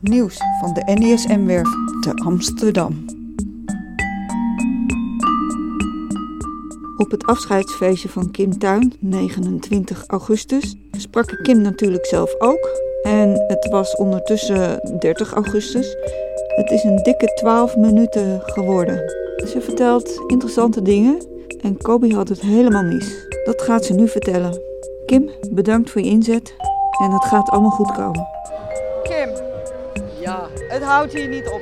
Nieuws van de NESM-werf te Amsterdam. Op het afscheidsfeestje van Kim Tuin, 29 augustus, sprak Kim natuurlijk zelf ook. En het was ondertussen 30 augustus. Het is een dikke 12 minuten geworden. Ze vertelt interessante dingen en Kobi had het helemaal mis. Dat gaat ze nu vertellen. Kim, bedankt voor je inzet en het gaat allemaal goed komen. Het houdt hier niet op.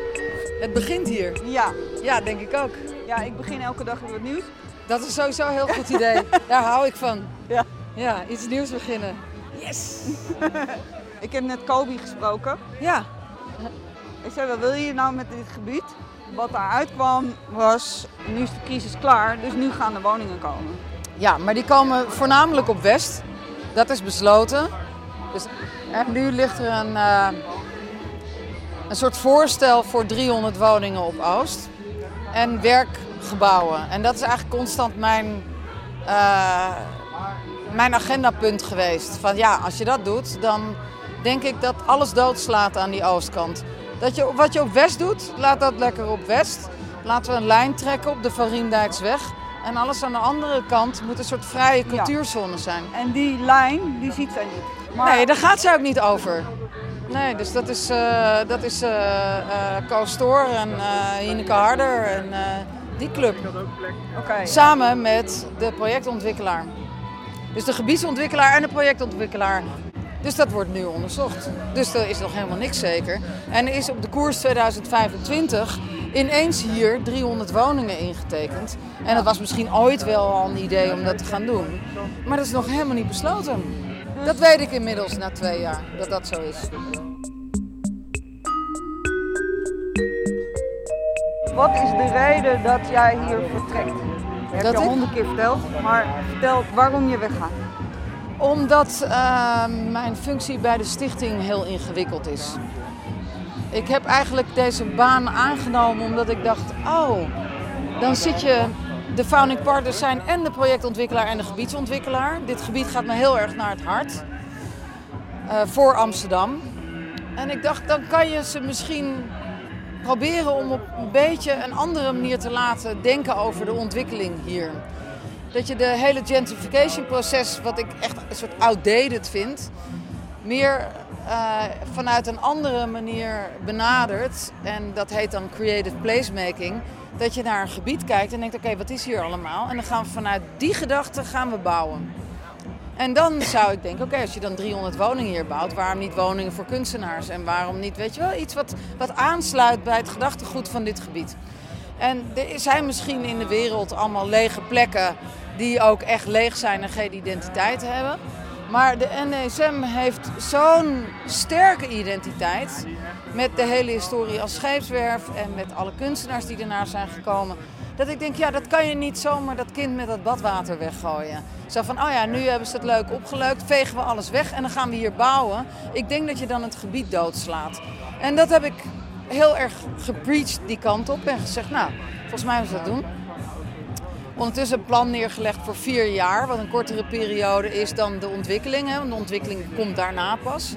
het begint hier. Ja, Ja, denk ik ook. ja ik begin elke dag weer wat nieuws. Dat is sowieso een heel goed idee. Daar hou ik van. Ja. Ja, iets nieuws beginnen. Yes! Ik heb net Kobi gesproken. Ja, Ik zei, wat wil je nou met dit gebied? Wat daaruit kwam was, nu is de crisis klaar, dus nu gaan de woningen komen. ja, maar die komen voornamelijk op West. Dat is besloten. Dus en nu ligt er een, eh, een soort voorstel voor 300 woningen op Oost. En werkgebouwen. En dat is eigenlijk constant mijn, eh, mijn agendapunt geweest. Van ja, als je dat doet, dan denk ik dat alles doodslaat aan die oostkant. Dat je, wat je op West doet, laat dat lekker op West. Laten we een lijn trekken op de Van Riendijksweg. En alles aan de andere kant moet een soort vrije cultuurzone zijn. En die lijn, die ziet zij niet. Maar Nee, daar gaat ze ook niet over. Nee, dus dat is, eh dat is Stoor en Ineke Harder en die club. oké. Samen met de projectontwikkelaar. Dus de gebiedsontwikkelaar en de projectontwikkelaar. Dus dat wordt nu onderzocht. Dus er is nog helemaal niks zeker. En er is op de koers 2025 ineens hier 300 woningen ingetekend. En dat was misschien ooit wel al een idee om dat te gaan doen. Maar dat is nog helemaal niet besloten. Dat weet ik inmiddels na twee jaar, dat dat zo is. Wat is de reden dat jij hier vertrekt? Dat heb je al honderd keer verteld, maar vertel waarom je weggaat. Omdat eh, mijn functie bij de stichting heel ingewikkeld is. Ik heb eigenlijk deze baan aangenomen omdat ik dacht, oh, dan zit je, de founding partners zijn en de projectontwikkelaar en de gebiedsontwikkelaar. Dit gebied gaat me heel erg naar het hart, eh, voor Amsterdam. En ik dacht, dan kan je ze misschien proberen om op een beetje een andere manier te laten denken over de ontwikkeling hier. Dat je de hele gentrification proces, wat ik echt een soort outdated vind, meer eh, vanuit een andere manier benadert. En dat heet dan creative placemaking. Dat je naar een gebied kijkt en denkt, oké, wat is hier allemaal? En dan gaan we vanuit die gedachte gaan we bouwen. En dan zou ik denken, oké, als je dan 300 woningen hier bouwt, waarom niet woningen voor kunstenaars? En waarom niet, weet je wel, iets wat, wat aansluit bij het gedachtegoed van dit gebied? En er zijn misschien in de wereld allemaal lege plekken die ook echt leeg zijn en geen identiteit hebben. Maar de NESM heeft zo'n sterke identiteit met de hele historie als scheepswerf en met alle kunstenaars die ernaar zijn gekomen. Dat ik denk, ja, dat kan je niet zomaar dat kind met dat badwater weggooien. Zo van, oh ja, nu hebben ze het leuk opgeleukt, vegen we alles weg en dan gaan we hier bouwen. Ik denk dat je dan het gebied doodslaat. En dat heb ik heel erg gepreached die kant op en gezegd, nou, volgens mij moeten we dat doen. Ondertussen een plan neergelegd voor vier jaar, wat een kortere periode is dan de ontwikkeling. Hè, want de ontwikkeling komt daarna pas.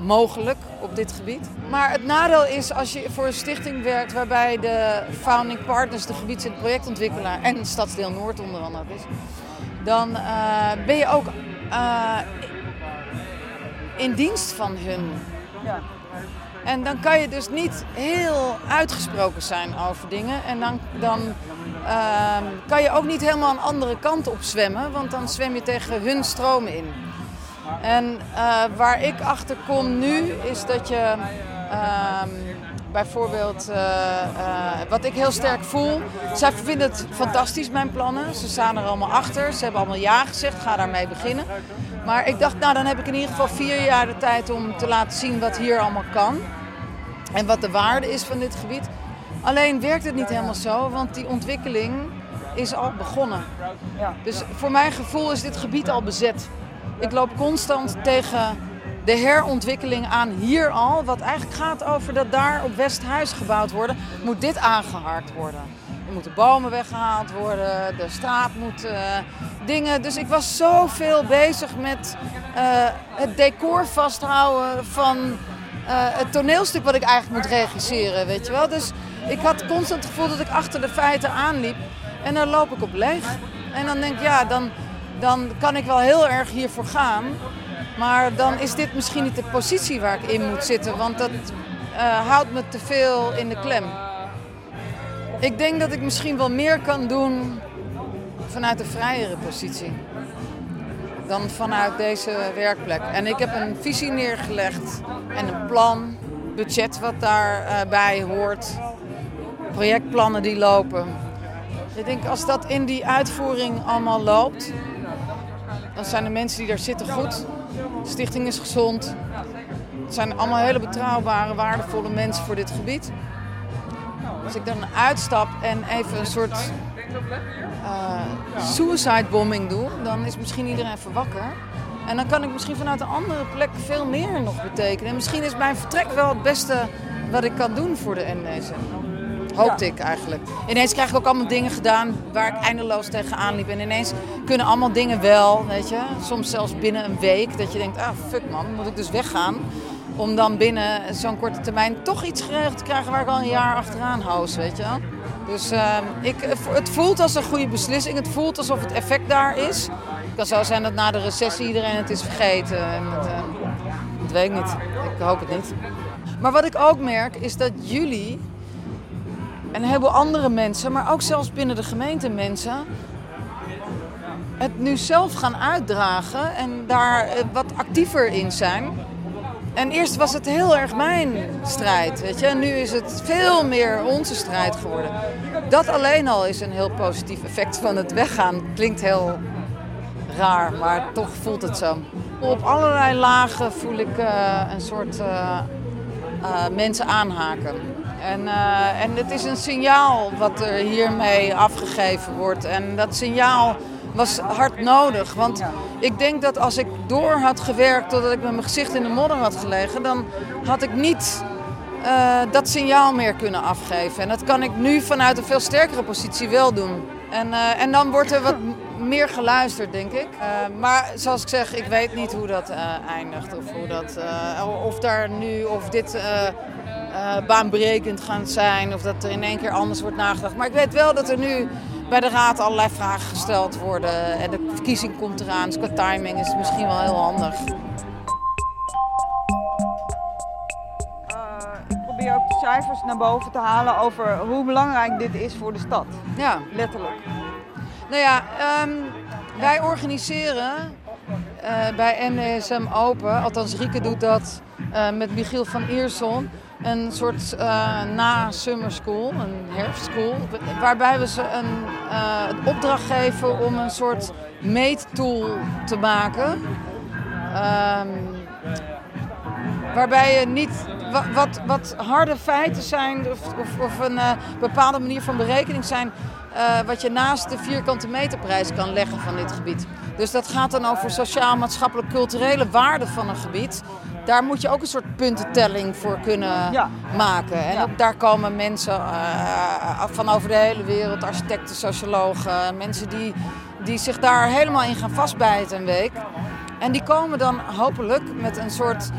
Mogelijk op dit gebied. Maar het nadeel is als je voor een stichting werkt waarbij de founding partners, de gebieds- en projectontwikkelaar en Stadsdeel Noord onder andere is, dan eh, ben je ook eh, in dienst van hun. Ja. En dan kan je dus niet heel uitgesproken zijn over dingen. En dan, dan ehm, kan je ook niet helemaal een andere kant op zwemmen, want dan zwem je tegen hun stroom in. En eh, waar ik achter kom nu is dat je ehm, bijvoorbeeld, eh, eh, wat ik heel sterk voel, zij vinden het fantastisch, mijn plannen. Ze staan er allemaal achter, ze hebben allemaal ja gezegd, ga daarmee beginnen. Maar ik dacht, nou dan heb ik in ieder geval vier jaar de tijd om te laten zien wat hier allemaal kan. En wat de waarde is van dit gebied. Alleen werkt het niet helemaal zo, want die ontwikkeling is al begonnen. Ja. Dus voor mijn gevoel is dit gebied al bezet. Ik loop constant tegen de herontwikkeling aan hier al. Wat eigenlijk gaat over dat daar op Westhuis gebouwd worden, moet dit aangehaakt worden. Er moeten bomen weggehaald worden, de straat moet eh, dingen. Dus ik was zoveel bezig met eh, het decor vasthouden van het toneelstuk wat ik eigenlijk moet regisseren, weet je wel. Dus ik had constant het gevoel dat ik achter de feiten aanliep. En dan loop ik op leeg. En dan denk ik, ja, dan, dan kan ik wel heel erg hiervoor gaan. Maar dan is dit misschien niet de positie waar ik in moet zitten. Want dat uh, houdt me te veel in de klem. Ik denk dat ik misschien wel meer kan doen vanuit een vrijere positie dan vanuit deze werkplek. En ik heb een visie neergelegd en een plan, budget wat daarbij hoort, projectplannen die lopen. Ik denk als dat in die uitvoering allemaal loopt, dan zijn de mensen die daar zitten goed. De stichting is gezond. Het zijn allemaal hele betrouwbare, waardevolle mensen voor dit gebied. Als ik dan uitstap en even een soort uh, suicide bombing doe, dan is misschien iedereen even wakker. En dan kan ik misschien vanuit een andere plek veel meer nog betekenen. En misschien is mijn vertrek wel het beste wat ik kan doen voor de NDC. Hoopte ik eigenlijk. Ineens krijg ik ook allemaal dingen gedaan waar ik eindeloos tegenaan liep. En ineens kunnen allemaal dingen wel, weet je. Soms zelfs binnen een week. Dat je denkt, ah fuck man, moet ik dus weggaan. Om dan binnen zo'n korte termijn toch iets geregeld te krijgen waar ik al een jaar achteraan hoos, weet je wel. Dus uh, ik, het voelt als een goede beslissing. Het voelt alsof het effect daar is. Het kan zo zijn dat na de recessie iedereen het is vergeten. En het, uh, dat weet ik niet. Ik hoop het niet. Maar wat ik ook merk is dat jullie en een heleboel andere mensen, maar ook zelfs binnen de gemeente mensen, het nu zelf gaan uitdragen en daar eh, wat actiever in zijn. En eerst was het heel erg mijn strijd, weet je. En nu is het veel meer onze strijd geworden. Dat alleen al is een heel positief effect van het weggaan. Klinkt heel raar, maar toch voelt het zo. Op allerlei lagen voel ik uh, een soort uh, uh, mensen aanhaken. En, en het is een signaal wat er hiermee afgegeven wordt. En dat signaal was hard nodig. Want ik denk dat als ik door had gewerkt totdat ik met mijn gezicht in de modder had gelegen, dan had ik niet uh, dat signaal meer kunnen afgeven. En dat kan ik nu vanuit een veel sterkere positie wel doen. En, uh, en dan wordt er wat meer geluisterd, denk ik. Uh, maar zoals ik zeg, ik weet niet hoe dat eindigt. Of, hoe dat, of daar nu, of dit baanbrekend gaat zijn. Of dat er in één keer anders wordt nagedacht. Maar ik weet wel dat er nu bij de raad allerlei vragen gesteld worden. En de verkiezing komt eraan, dus qua timing is het misschien wel heel handig. Ik probeer ook de cijfers naar boven te halen over hoe belangrijk dit is voor de stad. Ja. Letterlijk. Nou ja, um, wij organiseren uh, bij NSM Open, althans Rieke doet dat uh, met Michiel van Iersel een soort uh, na-summer school, een herfstschool, waarbij we ze een uh, opdracht geven om een soort meettool te maken. Um, waarbij je niet wat, wat, harde feiten zijn of, of, of een uh, bepaalde manier van berekening zijn wat je naast de vierkante meterprijs kan leggen van dit gebied. Dus dat gaat dan over sociaal, maatschappelijk, culturele waarde van een gebied daar moet je ook een soort puntentelling voor kunnen maken. En ook daar komen mensen uh, van over de hele wereld, architecten, sociologen, mensen die, die zich daar helemaal in gaan vastbijten een week. En die komen dan hopelijk met een soort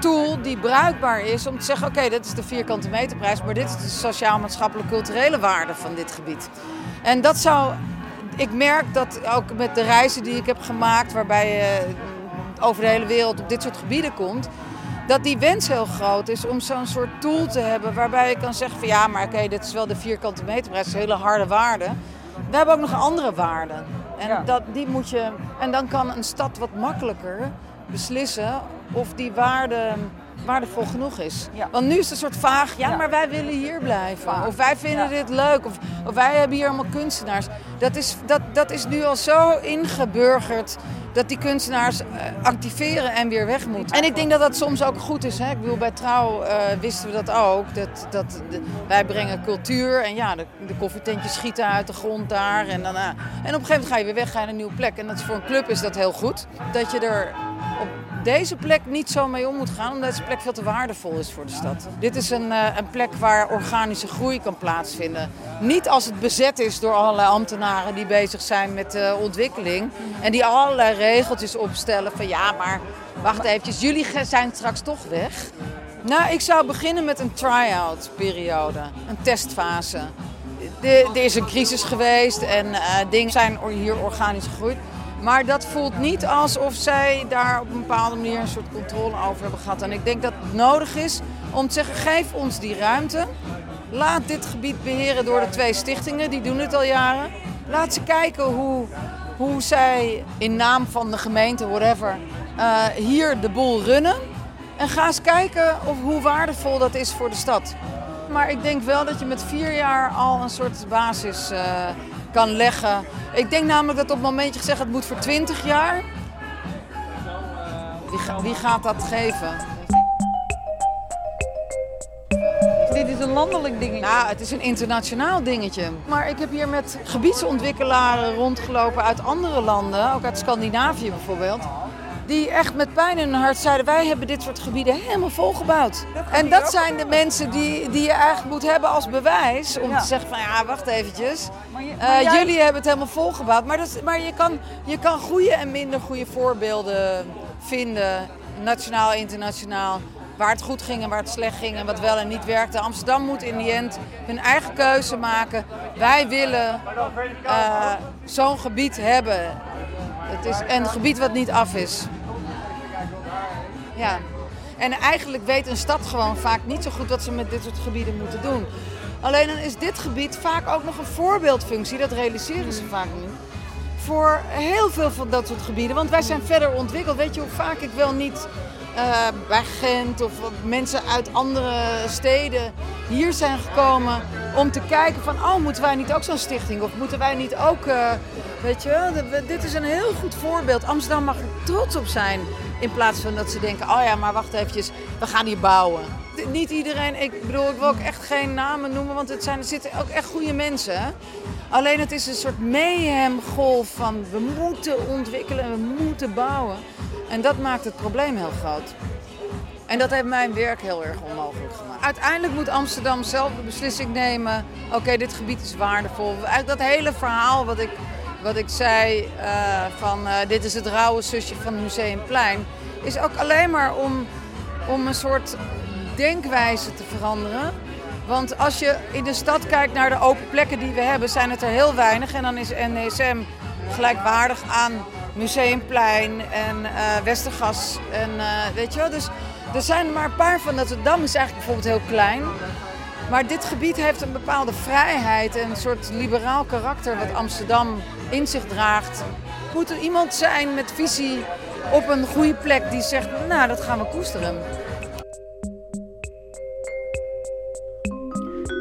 tool die bruikbaar is om te zeggen: oké, dit is de vierkante meterprijs, maar dit is de sociaal-maatschappelijk-culturele waarde van dit gebied. En dat zou. Ik merk dat ook met de reizen die ik heb gemaakt, waarbij je over de hele wereld op dit soort gebieden komt. Dat die wens heel groot is om zo'n soort tool te hebben waarbij je kan zeggen van ja, maar oké, dit is wel de vierkante meterprijs, een hele harde waarde. We hebben ook nog andere waarden. En, dat, die moet je, en dan kan een stad wat makkelijker beslissen of die waarde waardevol genoeg is. Want nu is het een soort vaag, ja, maar wij willen hier blijven. Of wij vinden dit leuk. Of, of, wij hebben hier allemaal kunstenaars. Dat is, dat, dat is nu al zo ingeburgerd dat die kunstenaars eh, activeren en weer weg moeten. En ik denk dat dat soms ook goed is. Hè? Ik bedoel, bij Trouw uh, wisten we dat ook. Dat, dat, wij brengen cultuur en ja, de, de, koffietentjes schieten uit de grond daar. En, dan, uh, en op een gegeven moment ga je weer weg, ga je naar een nieuwe plek. En dat is voor een club is dat heel goed. Dat je er op deze plek niet zo mee om moet gaan, omdat deze plek veel te waardevol is voor de stad. Dit is een, uh, een plek waar organische groei kan plaatsvinden. Niet als het bezet is door allerlei ambtenaren die bezig zijn met uh, ontwikkeling. En die allerlei regeltjes opstellen van ja, maar wacht eventjes, jullie zijn straks toch weg. Nou, ik zou beginnen met een try-out periode, een testfase. Er is een crisis geweest en eh, dingen zijn hier organisch gegroeid. Maar dat voelt niet alsof zij daar op een bepaalde manier een soort controle over hebben gehad. En ik denk dat het nodig is om te zeggen, geef ons die ruimte. Laat dit gebied beheren door de twee stichtingen, die doen het al jaren. Laat ze kijken hoe, hoe zij in naam van de gemeente, whatever, eh, hier de boel runnen. En ga eens kijken of, hoe waardevol dat is voor de stad. Maar ik denk wel dat je met vier jaar al een soort basis eh, kan leggen. Ik denk namelijk dat op het moment dat je gezegd het moet voor 20 jaar. Wie, ga- wie gaat dat geven? Dit is een landelijk dingetje. Nou, het is een internationaal dingetje. Maar ik heb hier met gebiedsontwikkelaren rondgelopen uit andere landen, ook uit Scandinavië bijvoorbeeld. Die echt met pijn in hun hart zeiden: Wij hebben dit soort gebieden helemaal volgebouwd. En dat zijn de mensen die, die je eigenlijk moet hebben als bewijs. Om Ja. te zeggen: van ja, wacht eventjes. Maar je- Eh, jij- Jullie hebben het helemaal volgebouwd. Maar, dat, maar je, kan, je kan goede en minder goede voorbeelden vinden, nationaal, internationaal. Waar het goed ging en waar het slecht ging en wat wel en niet werkte. Amsterdam moet in die end hun eigen keuze maken. Wij willen eh, zo'n gebied hebben. Het is een gebied wat niet af is. Ja. En eigenlijk weet een stad gewoon vaak niet zo goed wat ze met dit soort gebieden moeten doen. Alleen dan is dit gebied vaak ook nog een voorbeeldfunctie, dat realiseren ze vaak niet. Voor heel veel van dat soort gebieden. Want wij zijn verder ontwikkeld. Weet je hoe vaak ik wel niet eh, bij Gent of mensen uit andere steden hier zijn gekomen om te kijken van, oh, moeten wij niet ook zo'n stichting? Of moeten wij niet ook, eh, weet je, dit is een heel goed voorbeeld. Amsterdam mag er trots op zijn. In plaats van dat ze denken, oh ja, maar wacht eventjes, we gaan hier bouwen. Niet iedereen, ik bedoel, ik wil ook echt geen namen noemen, want het zijn, er zitten ook echt goede mensen. Alleen het is een soort mayhemgolf van we moeten ontwikkelen en we moeten bouwen. En dat maakt het probleem heel groot. En dat heeft mijn werk heel erg onmogelijk gemaakt. Uiteindelijk moet Amsterdam zelf de beslissing nemen. Oké, dit gebied is waardevol. Eigenlijk dat hele verhaal wat ik, wat ik zei eh, van eh, dit is het rauwe zusje van Museumplein. Is ook alleen maar om, om een soort denkwijze te veranderen. Want als je in de stad kijkt naar de open plekken die we hebben, zijn het er heel weinig. En dan is NSM gelijkwaardig aan Museumplein en eh, Westergas. En weet je wel, dus er zijn maar een paar van. Dat Dam is eigenlijk bijvoorbeeld heel klein. Maar dit gebied heeft een bepaalde vrijheid en een soort liberaal karakter wat Amsterdam in zich draagt. Moet er iemand zijn met visie op een goede plek die zegt, nou dat gaan we koesteren.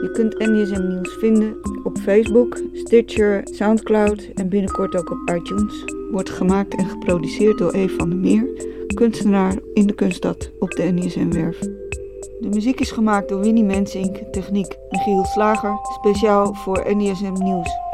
Je kunt NDSM Nieuws vinden op Facebook, Stitcher, Soundcloud en binnenkort ook op iTunes. Wordt gemaakt en geproduceerd door Eve van der Meer, kunstenaar in de kunststad op de NDSM-werf. De muziek is gemaakt door Winnie Mensink, techniek Michiel Slager, speciaal voor NDSM Nieuws.